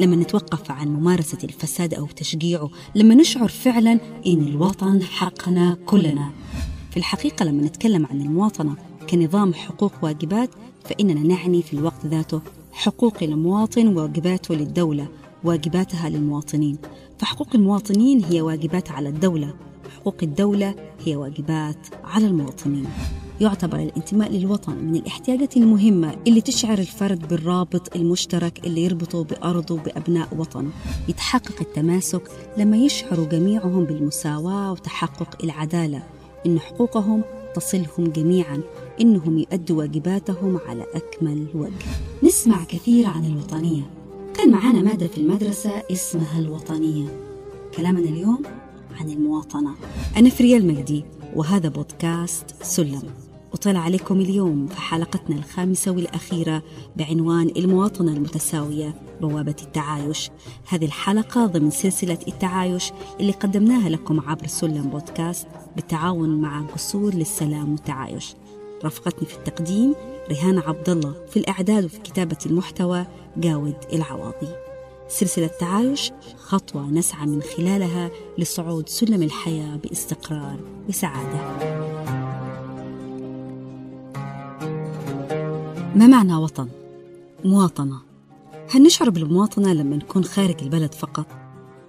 لما نتوقف عن ممارسة الفساد أو تشجيعه لما نشعر فعلا إن الوطن حقنا كلنا. في الحقيقة لما نتكلم عن المواطنة كنظام حقوق واجبات فإننا نعني في الوقت ذاته حقوق المواطن وواجباته للدولة واجباتها للمواطنين. فحقوق المواطنين هي واجبات على الدولة حقوق الدولة هي واجبات على المواطنين. يعتبر الانتماء للوطن من الاحتياجات المهمة اللي تشعر الفرد بالرابط المشترك اللي يربطه بأرضه بأبناء وطنه يتحقق التماسك لما يشعروا جميعهم بالمساواة وتحقق العدالة إن حقوقهم تصلهم جميعا إنهم يؤدوا واجباتهم على أكمل وجه. نسمع كثير عن الوطنية. كان معانا مادة في المدرسة اسمها الوطنية. كلامنا اليوم عن المواطنة. أنا فريا المجدي وهذا بودكاست سلم. وطلع عليكم اليوم في حلقتنا الخامسة والأخيرة بعنوان المواطنة المتساوية بوابة التعايش. هذه الحلقة ضمن سلسلة التعايش اللي قدمناها لكم عبر سلم بودكاست بالتعاون مع جسور للسلام والتعايش. رافقتني في التقديم ريهان عبد الله في الإعداد وفي كتابة المحتوى جاود العواضي. سلسلة تعايش خطوة نسعى من خلالها لصعود سلم الحياة باستقرار وسعادة. ما معنى وطن؟ مواطنة هل نشعر بالمواطنة لما نكون خارج البلد فقط؟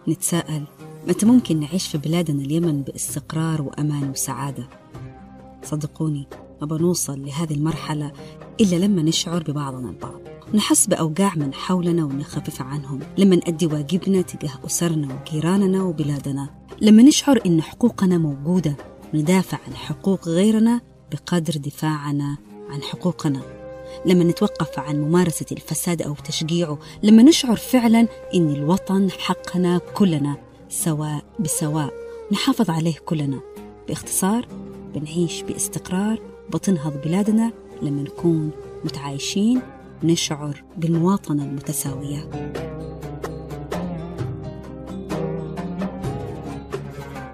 نتساءل متى ممكن نعيش في بلادنا اليمن باستقرار وأمان وسعادة؟ صدقوني ما بنوصل لهذه المرحلة إلا لما نشعر ببعضنا البعض نحس بأوجاع من حولنا ونخفف عنهم لما نأدي واجبنا تجاه أسرنا وجيراننا وبلادنا لما نشعر إن حقوقنا موجودة وندافع عن حقوق غيرنا بقدر دفاعنا عن حقوقنا لما نتوقف عن ممارسة الفساد أو تشجيعه لما نشعر فعلا إن الوطن حقنا كلنا سواء بسواء نحافظ عليه كلنا. باختصار بنعيش باستقرار بتنهض بلادنا. لما نكون متعايشين نشعر بالمواطنة المتساوية.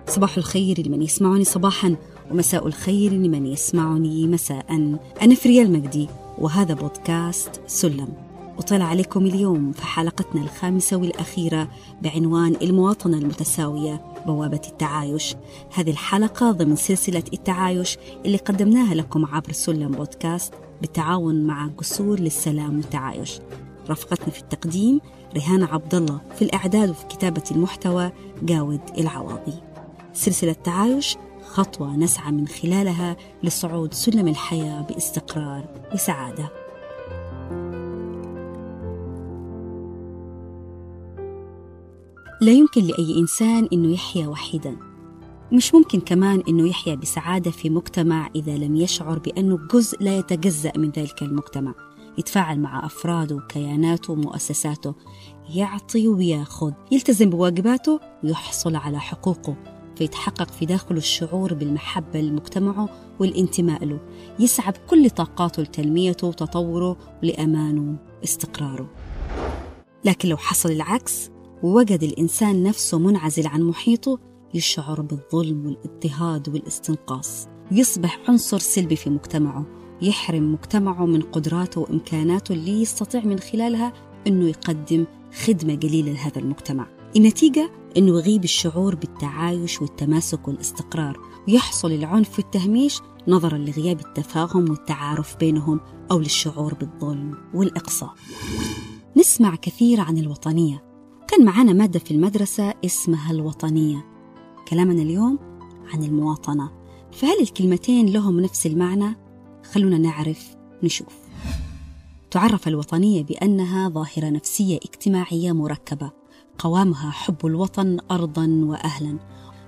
صباح الخير لمن يسمعني صباحا ومساء الخير لمن يسمعني مساء. أنا فريا المجدي وهذا بودكاست سلم. وطلع عليكم اليوم في حلقتنا الخامسة والأخيرة بعنوان المواطنة المتساوية بوابة التعايش. هذه الحلقة ضمن سلسلة التعايش اللي قدمناها لكم عبر سلم بودكاست بالتعاون مع جسور للسلام والتعايش. رافقتني في التقديم ريهان عبد الله في الإعداد وفي كتابة المحتوى جاود العواضي. سلسلة تعايش خطوة نسعى من خلالها لصعود سلم الحياة باستقرار وسعادة. لا يمكن لأي إنسان أنه يحيا وحيدا. مش ممكن كمان أنه يحيا بسعادة في مجتمع إذا لم يشعر بأنه جزء لا يتجزأ من ذلك المجتمع. يتفاعل مع أفراده وكياناته ومؤسساته يعطي وياخذ يلتزم بواجباته ويحصل على حقوقه. فيتحقق في داخله الشعور بالمحبة لمجتمعه والانتماء له. يسعى بكل طاقاته لتنميته وتطوره ولأمانه واستقراره. لكن لو حصل العكس ووجد الإنسان نفسه منعزل عن محيطه يشعر بالظلم والاضطهاد والاستنقاص. ويصبح عنصر سلبي في مجتمعه. يحرم مجتمعه من قدراته وإمكاناته اللي يستطيع من خلالها أنه يقدم خدمة قليلة لهذا المجتمع. النتيجة أنه يغيب الشعور بالتعايش والتماسك والاستقرار ويحصل العنف والتهميش نظرا لغياب التفاهم والتعارف بينهم أو للشعور بالظلم والإقصاء. نسمع كثير عن الوطنية. كان معنا مادة في المدرسة اسمها الوطنية. كلامنا اليوم عن المواطنة. فهل الكلمتين لهم نفس المعنى؟ خلونا نعرف نشوف. تعرف الوطنية بأنها ظاهرة نفسية اجتماعية مركبة. قوامها حب الوطن أرضا وأهلا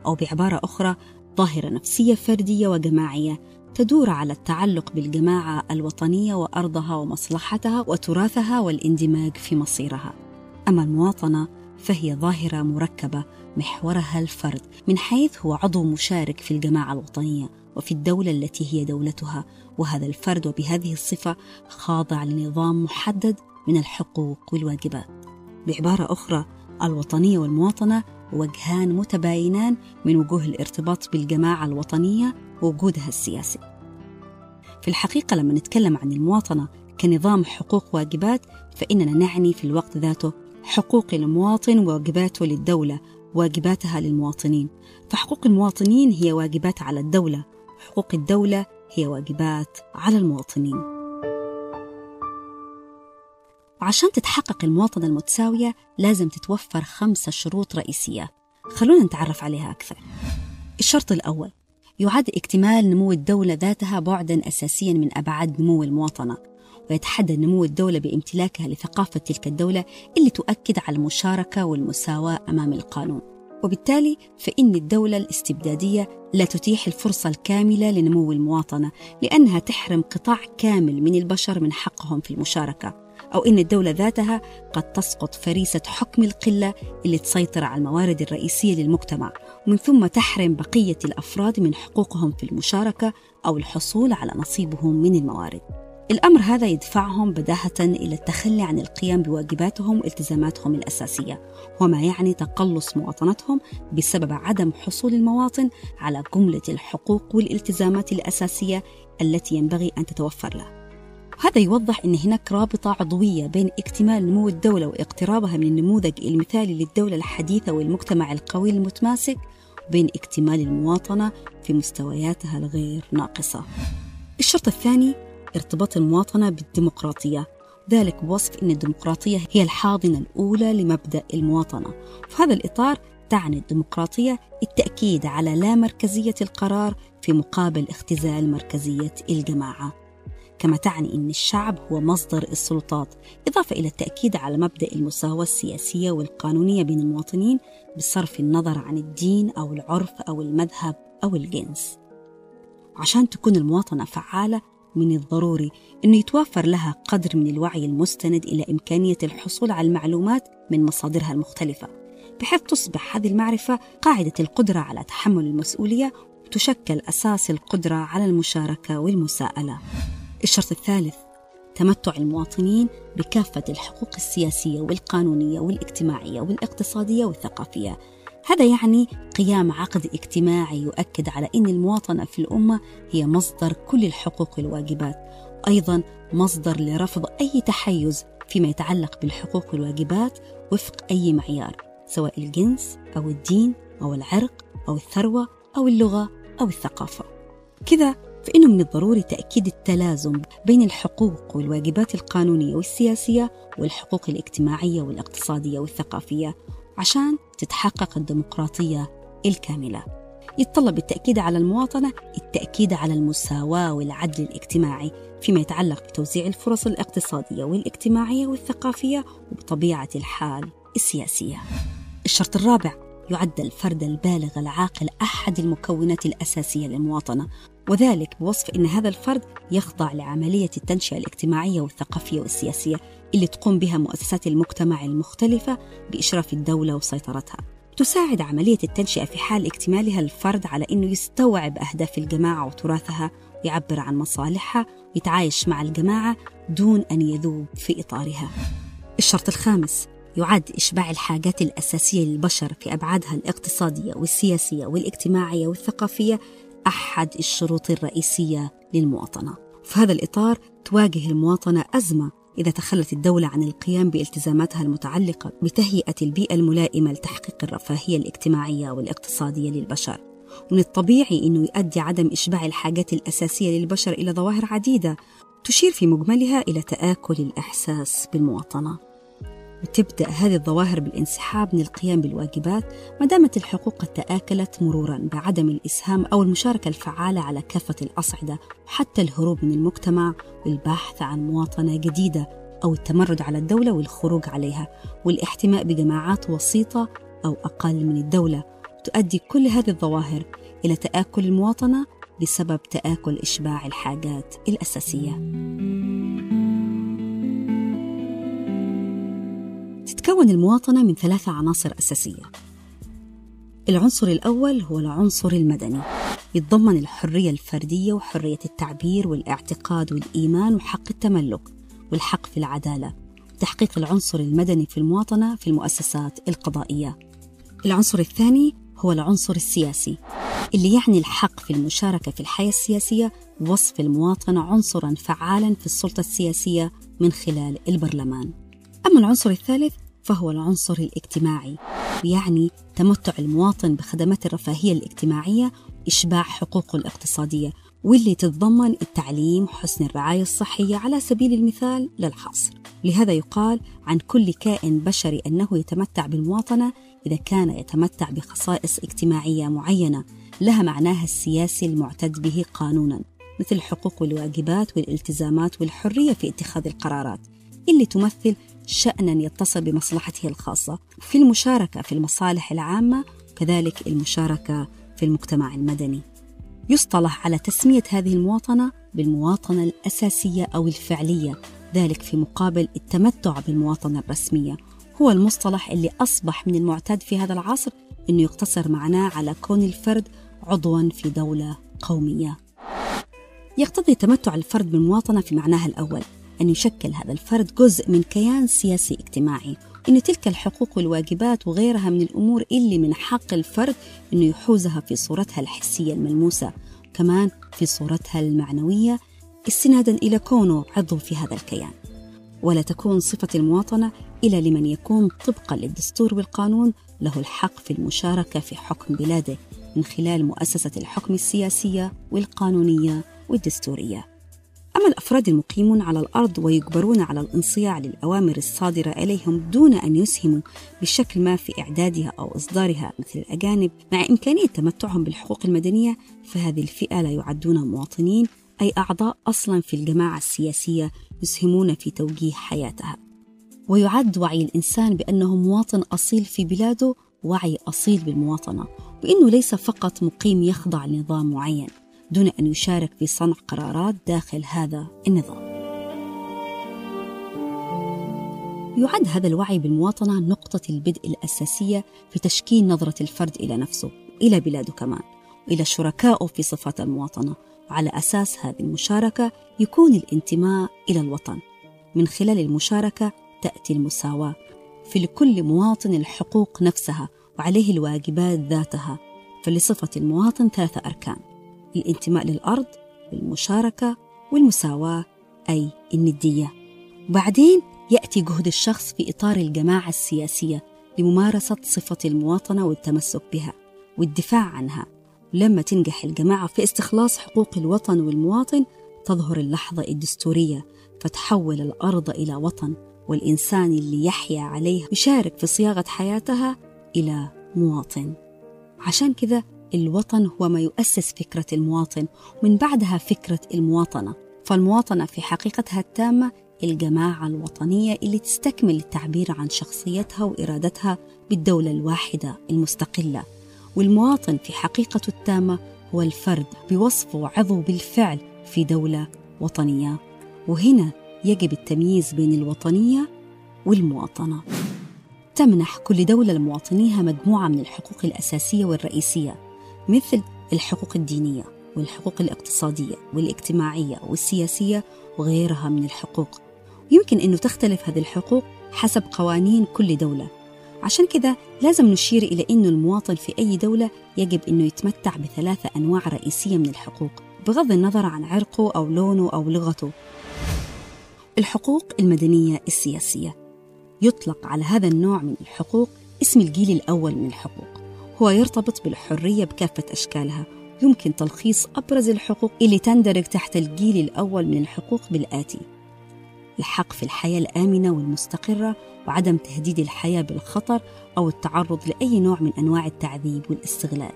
أو بعبارة أخرى ظاهرة نفسية فردية وجماعية تدور على التعلق بالجماعة الوطنية وأرضها ومصلحتها وتراثها والاندماج في مصيرها. أما المواطنة فهي ظاهرة مركبة محورها الفرد من حيث هو عضو مشارك في الجماعة الوطنية وفي الدولة التي هي دولتها وهذا الفرد وبهذه الصفة خاضع لنظام محدد من الحقوق والواجبات. بعبارة أخرى الوطنية والمواطنة وجهان متباينان من وجوه الارتباط بالجماعة الوطنية ووجودها السياسي. في الحقيقة لما نتكلم عن المواطنة كنظام حقوق واجبات فإننا نعني في الوقت ذاته حقوق المواطن وواجباته للدولة واجباتها للمواطنين. فحقوق المواطنين هي واجبات على الدولة حقوق الدولة هي واجبات على المواطنين. وعشان تتحقق المواطنة المتساوية لازم تتوفر خمسة شروط رئيسية. خلونا نتعرف عليها أكثر. الشرط الأول يعد اكتمال نمو الدولة ذاتها بعدا أساسيا من أبعاد نمو المواطنة ويتحدد نمو الدولة بامتلاكها لثقافة تلك الدولة اللي تؤكد على المشاركة والمساواة أمام القانون. وبالتالي فإن الدولة الاستبدادية لا تتيح الفرصة الكاملة لنمو المواطنة لأنها تحرم قطاع كامل من البشر من حقهم في المشاركة. أو إن الدولة ذاتها قد تسقط فريسة حكم القلة اللي تسيطر على الموارد الرئيسية للمجتمع ومن ثم تحرم بقية الأفراد من حقوقهم في المشاركة أو الحصول على نصيبهم من الموارد. الأمر هذا يدفعهم بداهة إلى التخلي عن القيام بواجباتهم والتزاماتهم الأساسية وما يعني تقلص مواطنتهم بسبب عدم حصول المواطن على جملة الحقوق والالتزامات الأساسية التي ينبغي أن تتوفر له. هذا يوضح أن هناك رابطة عضوية بين اكتمال نمو الدولة واقترابها من النموذج المثالي للدولة الحديثة والمجتمع القوي المتماسك وبين اكتمال المواطنة في مستوياتها الغير ناقصة. الشرط الثاني ارتباط المواطنة بالديمقراطية. ذلك بوصف أن الديمقراطية هي الحاضنة الأولى لمبدأ المواطنة. في هذا الإطار تعني الديمقراطية التأكيد على لا مركزية القرار في مقابل اختزال مركزية الجماعة. كما تعني أن الشعب هو مصدر السلطات إضافة إلى التأكيد على مبدأ المساواة السياسية والقانونية بين المواطنين بصرف النظر عن الدين أو العرف أو المذهب أو الجنس. عشان تكون المواطنة فعالة من الضروري أنه يتوفر لها قدر من الوعي المستند إلى إمكانية الحصول على المعلومات من مصادرها المختلفة بحيث تصبح هذه المعرفة قاعدة القدرة على تحمل المسؤولية وتشكل أساس القدرة على المشاركة والمساءلة. الشرط الثالث تمتع المواطنين بكافة الحقوق السياسية والقانونية والاجتماعية والاقتصادية والثقافية. هذا يعني قيام عقد اجتماعي يؤكد على أن المواطنة في الأمة هي مصدر كل الحقوق والواجبات أيضا مصدر لرفض أي تحيز فيما يتعلق بالحقوق والواجبات وفق أي معيار سواء الجنس أو الدين أو العرق أو الثروة أو اللغة أو الثقافة. كذا فإنه من الضروري تأكيد التلازم بين الحقوق والواجبات القانونية والسياسية والحقوق الاجتماعية والاقتصادية والثقافية عشان تتحقق الديمقراطية الكاملة. يتطلب التأكيد على المواطنة التأكيد على المساواة والعدل الاجتماعي فيما يتعلق بتوزيع الفرص الاقتصادية والاجتماعية والثقافية وبطبيعة الحال السياسية. الشرط الرابع يعد الفرد البالغ العاقل أحد المكونات الأساسية للمواطنة. وذلك بوصف أن هذا الفرد يخضع لعملية التنشئة الاجتماعية والثقافية والسياسية اللي تقوم بها مؤسسات المجتمع المختلفة بإشراف الدولة وسيطرتها. تساعد عملية التنشئة في حال اكتمالها الفرد على أنه يستوعب أهداف الجماعة وتراثها ويعبر عن مصالحها ويتعايش مع الجماعة دون أن يذوب في إطارها. الشرط الخامس يعد إشباع الحاجات الأساسية للبشر في أبعادها الاقتصادية والسياسية والاجتماعية والثقافية أحد الشروط الرئيسية للمواطنة. في هذا الإطار تواجه المواطنة أزمة إذا تخلت الدولة عن القيام بالتزاماتها المتعلقة بتهيئة البيئة الملائمة لتحقيق الرفاهية الاجتماعية والاقتصادية للبشر. ومن الطبيعي أنه يؤدي عدم إشباع الحاجات الأساسية للبشر إلى ظواهر عديدة تشير في مجملها إلى تآكل الإحساس بالمواطنة. وتبدأ هذه الظواهر بالانسحاب من القيام بالواجبات ما دامت الحقوق قد تآكلت مرورا بعدم الإسهام أو المشاركة الفعالة على كافة الأصعدة وحتى الهروب من المجتمع والبحث عن مواطنة جديدة أو التمرد على الدولة والخروج عليها والاحتماء بجماعات وسيطة أو أقل من الدولة تؤدي كل هذه الظواهر إلى تآكل المواطنة بسبب تآكل إشباع الحاجات الأساسية. تتكون المواطنة من ثلاثة عناصر أساسية. العنصر الأول هو العنصر المدني. يتضمن الحرية الفردية وحرية التعبير والاعتقاد والإيمان وحق التملك والحق في العدالة. تحقيق العنصر المدني في المواطنة في المؤسسات القضائية. العنصر الثاني هو العنصر السياسي اللي يعني الحق في المشاركة في الحياة السياسية ووصف المواطن عنصرا فعالا في السلطة السياسية من خلال البرلمان. أما العنصر الثالث فهو العنصر الاجتماعي يعني تمتع المواطن بخدمات الرفاهية الاجتماعية إشباع حقوقه الاقتصادية واللي تتضمن التعليم وحسن الرعاية الصحية على سبيل المثال للحصر. لهذا يقال عن كل كائن بشري أنه يتمتع بالمواطنة إذا كان يتمتع بخصائص اجتماعية معينة لها معناها السياسي المعتد به قانونا مثل الحقوق والواجبات والالتزامات والحرية في اتخاذ القرارات اللي تمثل شأنا يتصل بمصلحته الخاصة في المشاركة في المصالح العامة وكذلك المشاركة في المجتمع المدني. يصطلح على تسمية هذه المواطنة بالمواطنة الأساسية أو الفعلية ذلك في مقابل التمتع بالمواطنة الرسمية. هو المصطلح اللي أصبح من المعتاد في هذا العصر أنه يقتصر معناه على كون الفرد عضوا في دولة قومية. يقتضي تمتع الفرد بالمواطنة في معناها الأول. أن يشكل هذا الفرد جزء من كيان سياسي اجتماعي. إن تلك الحقوق والواجبات وغيرها من الأمور اللي من حق الفرد أنه يحوزها في صورتها الحسية الملموسة كمان في صورتها المعنوية استنادا إلى كونه عضو في هذا الكيان. ولا تكون صفة المواطنة إلا لمن يكون طبقا للدستور والقانون له الحق في المشاركة في حكم بلاده من خلال مؤسسة الحكم السياسية والقانونية والدستورية. أما الأفراد المقيمون على الأرض ويجبرون على الانصياع للأوامر الصادرة إليهم دون أن يسهموا بشكل ما في إعدادها أو إصدارها مثل الأجانب مع إمكانية تمتعهم بالحقوق المدنية فهذه الفئة لا يعدون مواطنين أي أعضاء أصلا في الجماعة السياسية يسهمون في توجيه حياتها. ويعد وعي الإنسان بأنه مواطن أصيل في بلاده وعي أصيل بالمواطنة وإنه ليس فقط مقيم يخضع لنظام معين. دون أن يشارك في صنع قرارات داخل هذا النظام. يعد هذا الوعي بالمواطنة نقطة البدء الأساسية في تشكيل نظرة الفرد إلى نفسه إلى بلاده كمان وإلى شركائه في صفات المواطنة. وعلى أساس هذه المشاركة يكون الانتماء إلى الوطن. من خلال المشاركة تأتي المساواة في لكل مواطن الحقوق نفسها وعليه الواجبات ذاتها. فلصفة المواطن ثلاثة أركان. الانتماء للأرض والمشاركة والمساواة أي الندية. بعدين يأتي جهد الشخص في إطار الجماعة السياسية لممارسة صفة المواطنة والتمسك بها والدفاع عنها. ولما تنجح الجماعة في استخلاص حقوق الوطن والمواطن تظهر اللحظة الدستورية فتحول الأرض إلى وطن والإنسان اللي يحيا عليه يشارك في صياغة حياتها إلى مواطن. عشان كذا الوطن هو ما يؤسس فكرة المواطن ومن بعدها فكرة المواطنة. فالمواطنة في حقيقتها التامة الجماعة الوطنية اللي تستكمل التعبير عن شخصيتها وإرادتها بالدولة الواحدة المستقلة. والمواطن في حقيقته التامة هو الفرد بوصفه عضو بالفعل في دولة وطنية. وهنا يجب التمييز بين الوطنية والمواطنة. تمنح كل دولة لمواطنيها مجموعة من الحقوق الأساسية والرئيسية. مثل الحقوق الدينية والحقوق الاقتصادية والاجتماعية والسياسية وغيرها من الحقوق. يمكن أنه تختلف هذه الحقوق حسب قوانين كل دولة. عشان كذا لازم نشير إلى أن المواطن في أي دولة يجب أنه يتمتع بثلاثة أنواع رئيسية من الحقوق بغض النظر عن عرقه أو لونه أو لغته. الحقوق المدنية السياسية. يطلق على هذا النوع من الحقوق اسم الجيل الأول من الحقوق. هو يرتبط بالحرية بكافة أشكالها. يمكن تلخيص أبرز الحقوق اللي تندرج تحت الجيل الأول من الحقوق بالآتي. الحق في الحياة الآمنة والمستقرة وعدم تهديد الحياة بالخطر أو التعرض لأي نوع من أنواع التعذيب والاستغلال.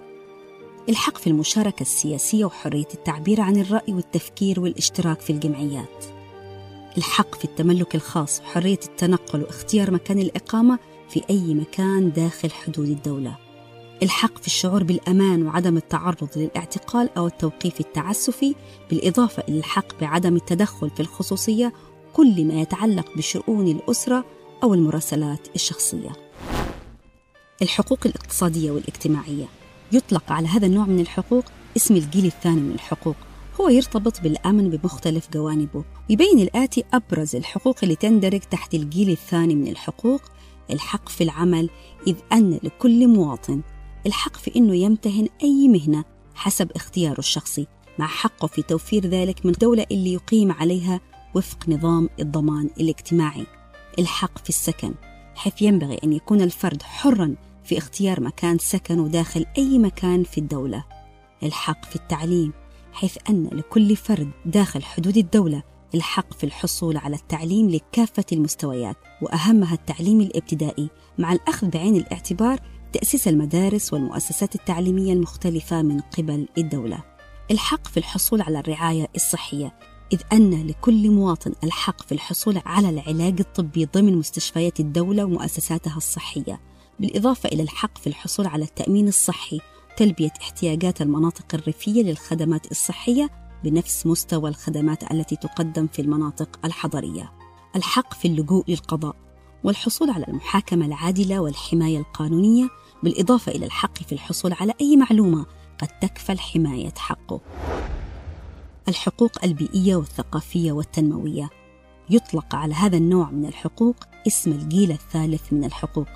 الحق في المشاركة السياسية وحرية التعبير عن الرأي والتفكير والاشتراك في الجمعيات. الحق في التملك الخاص وحرية التنقل واختيار مكان الإقامة في أي مكان داخل حدود الدولة. الحق في الشعور بالأمان وعدم التعرض للاعتقال أو التوقيف التعسفي بالإضافة إلى الحق بعدم التدخل في الخصوصية كل ما يتعلق بشؤون الأسرة أو المراسلات الشخصية. الحقوق الاقتصادية والاجتماعية. يطلق على هذا النوع من الحقوق اسم الجيل الثاني من الحقوق. هو يرتبط بالأمن بمختلف جوانبه. يبين الآتي أبرز الحقوق اللي تندرج تحت الجيل الثاني من الحقوق الحق في العمل إذ أن لكل مواطن الحق في أنه يمتهن أي مهنة حسب اختياره الشخصي مع حقه في توفير ذلك من الدولة اللي يقيم عليها وفق نظام الضمان الاجتماعي. الحق في السكن حيث ينبغي أن يكون الفرد حرا في اختيار مكان سكنه داخل أي مكان في الدولة. الحق في التعليم حيث أن لكل فرد داخل حدود الدولة الحق في الحصول على التعليم لكافة المستويات وأهمها التعليم الابتدائي مع الأخذ بعين الاعتبار تأسيس المدارس والمؤسسات التعليمية المختلفة من قبل الدولة. الحق في الحصول على الرعاية الصحية إذ أن لكل مواطن الحق في الحصول على العلاج الطبي ضمن مستشفيات الدولة ومؤسساتها الصحية، بالإضافة إلى الحق في الحصول على التأمين الصحي تلبية احتياجات المناطق الريفية للخدمات الصحية بنفس مستوى الخدمات التي تقدم في المناطق الحضرية. الحق في اللجوء للقضاء والحصول على المحاكمة العادلة والحماية القانونية بالإضافة إلى الحق في الحصول على أي معلومة قد تكفل حماية حقه. الحقوق البيئية والثقافية والتنموية. يطلق على هذا النوع من الحقوق اسم الجيل الثالث من الحقوق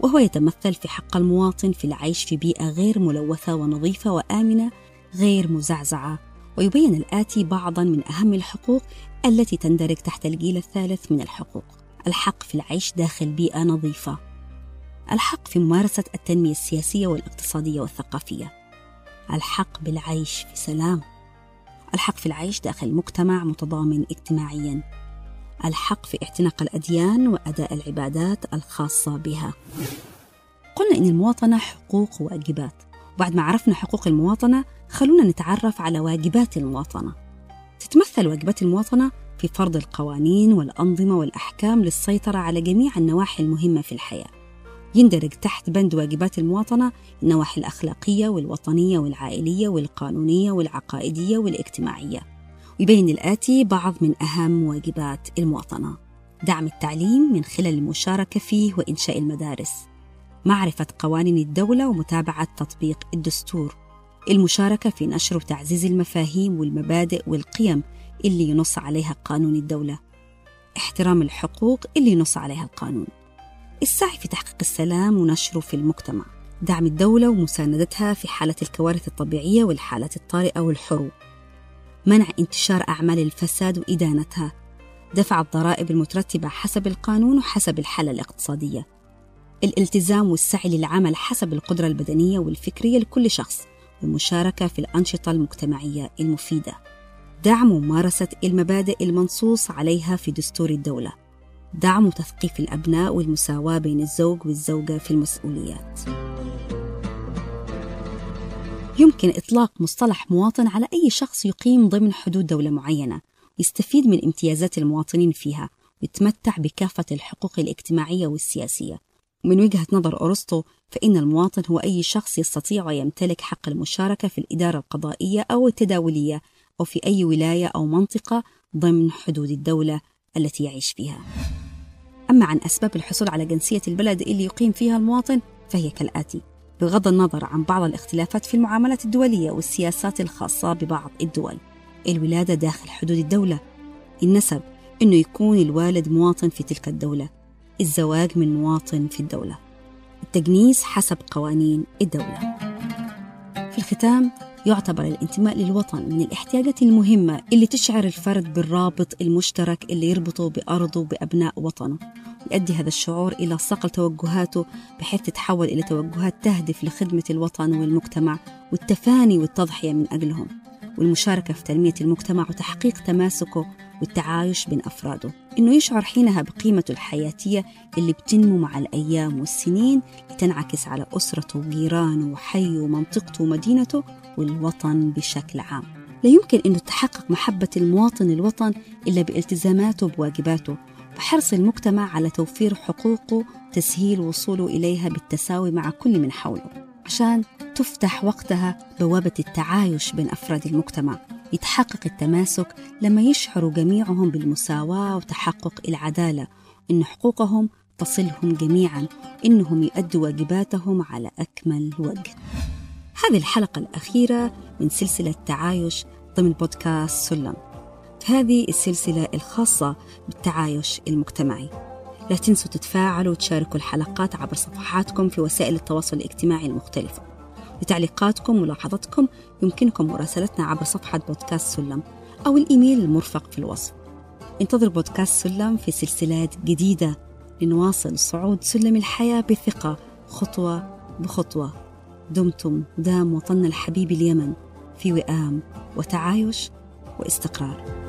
وهو يتمثل في حق المواطن في العيش في بيئة غير ملوثة ونظيفة وآمنة غير مزعزعة. ويبين الآتي بعضا من أهم الحقوق التي تندرج تحت الجيل الثالث من الحقوق. الحق في العيش داخل بيئة نظيفة. الحق في ممارسة التنمية السياسية والاقتصادية والثقافية. الحق بالعيش في سلام. الحق في العيش داخل مجتمع متضامن اجتماعيا. الحق في اعتناق الأديان وأداء العبادات الخاصة بها. قلنا إن المواطنة حقوق وواجبات. وبعد ما عرفنا حقوق المواطنة خلونا نتعرف على واجبات المواطنة. تتمثل واجبات المواطنة في فرض القوانين والأنظمة والأحكام للسيطرة على جميع النواحي المهمة في الحياة. يندرج تحت بند واجبات المواطنة النواحي الأخلاقية والوطنية والعائلية والقانونية والعقائدية والاجتماعية. ويبين الآتي بعض من أهم واجبات المواطنة دعم التعليم من خلال المشاركة فيه وإنشاء المدارس. معرفة قوانين الدولة ومتابعة تطبيق الدستور. المشاركة في نشر وتعزيز المفاهيم والمبادئ والقيم اللي ينص عليها قانون الدولة. احترام الحقوق اللي ينص عليها القانون. السعي في تحقيق السلام ونشره في المجتمع. دعم الدولة ومساندتها في حالة الكوارث الطبيعية والحالات الطارئة والحروب. منع انتشار أعمال الفساد وإدانتها. دفع الضرائب المترتبة حسب القانون وحسب الحالة الاقتصادية. الالتزام والسعي للعمل حسب القدرة البدنية والفكرية لكل شخص. والمشاركة في الأنشطة المجتمعية المفيدة. دعم وممارسة المبادئ المنصوص عليها في دستور الدولة. دعم وتثقيف الأبناء والمساواة بين الزوج والزوجة في المسؤوليات. يمكن إطلاق مصطلح مواطن على أي شخص يقيم ضمن حدود دولة معينة يستفيد من امتيازات المواطنين فيها ويتمتع بكافة الحقوق الاجتماعية والسياسية. ومن وجهة نظر أرسطو فإن المواطن هو أي شخص يستطيع ويمتلك حق المشاركة في الإدارة القضائية أو التداولية أو في أي ولاية أو منطقة ضمن حدود الدولة التي يعيش فيها. أما عن أسباب الحصول على جنسية البلد اللي يقيم فيها المواطن فهي كالآتي بغض النظر عن بعض الاختلافات في المعاملات الدولية والسياسات الخاصة ببعض الدول. الولادة داخل حدود الدولة. النسب أنه يكون الوالد مواطن في تلك الدولة. الزواج من مواطن في الدولة. التجنيس حسب قوانين الدولة. في الختام يعتبر الانتماء للوطن من الاحتياجات المهمة اللي تشعر الفرد بالرابط المشترك اللي يربطه بأرضه بأبناء وطنه. يؤدي هذا الشعور إلى صقل توجهاته بحيث تتحول إلى توجهات تهدف لخدمة الوطن والمجتمع والتفاني والتضحية من أجلهم. والمشاركة في تنمية المجتمع وتحقيق تماسكه والتعايش بين أفراده. إنه يشعر حينها بقيمته الحياتية اللي بتنمو مع الأيام والسنين لتنعكس على أسرته وجيرانه وحيه ومنطقته ومدينته والوطن بشكل عام. لا يمكن أن تحقق محبة المواطن الوطن إلا بالتزاماته بواجباته وحرص المجتمع على توفير حقوقه تسهيل وصوله إليها بالتساوي مع كل من حوله عشان تفتح وقتها بوابة التعايش بين أفراد المجتمع يتحقق التماسك لما يشعروا جميعهم بالمساواة وتحقق العدالة إن حقوقهم تصلهم جميعا إنهم يؤدوا واجباتهم على أكمل وجه. هذه الحلقة الأخيرة من سلسلة تعايش ضمن بودكاست سلم. هذه السلسلة الخاصة بالتعايش المجتمعي. لا تنسوا تتفاعلوا وتشاركوا الحلقات عبر صفحاتكم في وسائل التواصل الاجتماعي المختلفة. لتعليقاتكم وملاحظاتكم يمكنكم مراسلتنا عبر صفحة بودكاست سلم أو الإيميل المرفق في الوصف. انتظر بودكاست سلم في سلسلات جديدة لنواصل صعود سلم الحياة بثقة خطوة بخطوة. دمتم دام وطننا الحبيب اليمن في وئام وتعايش واستقرار.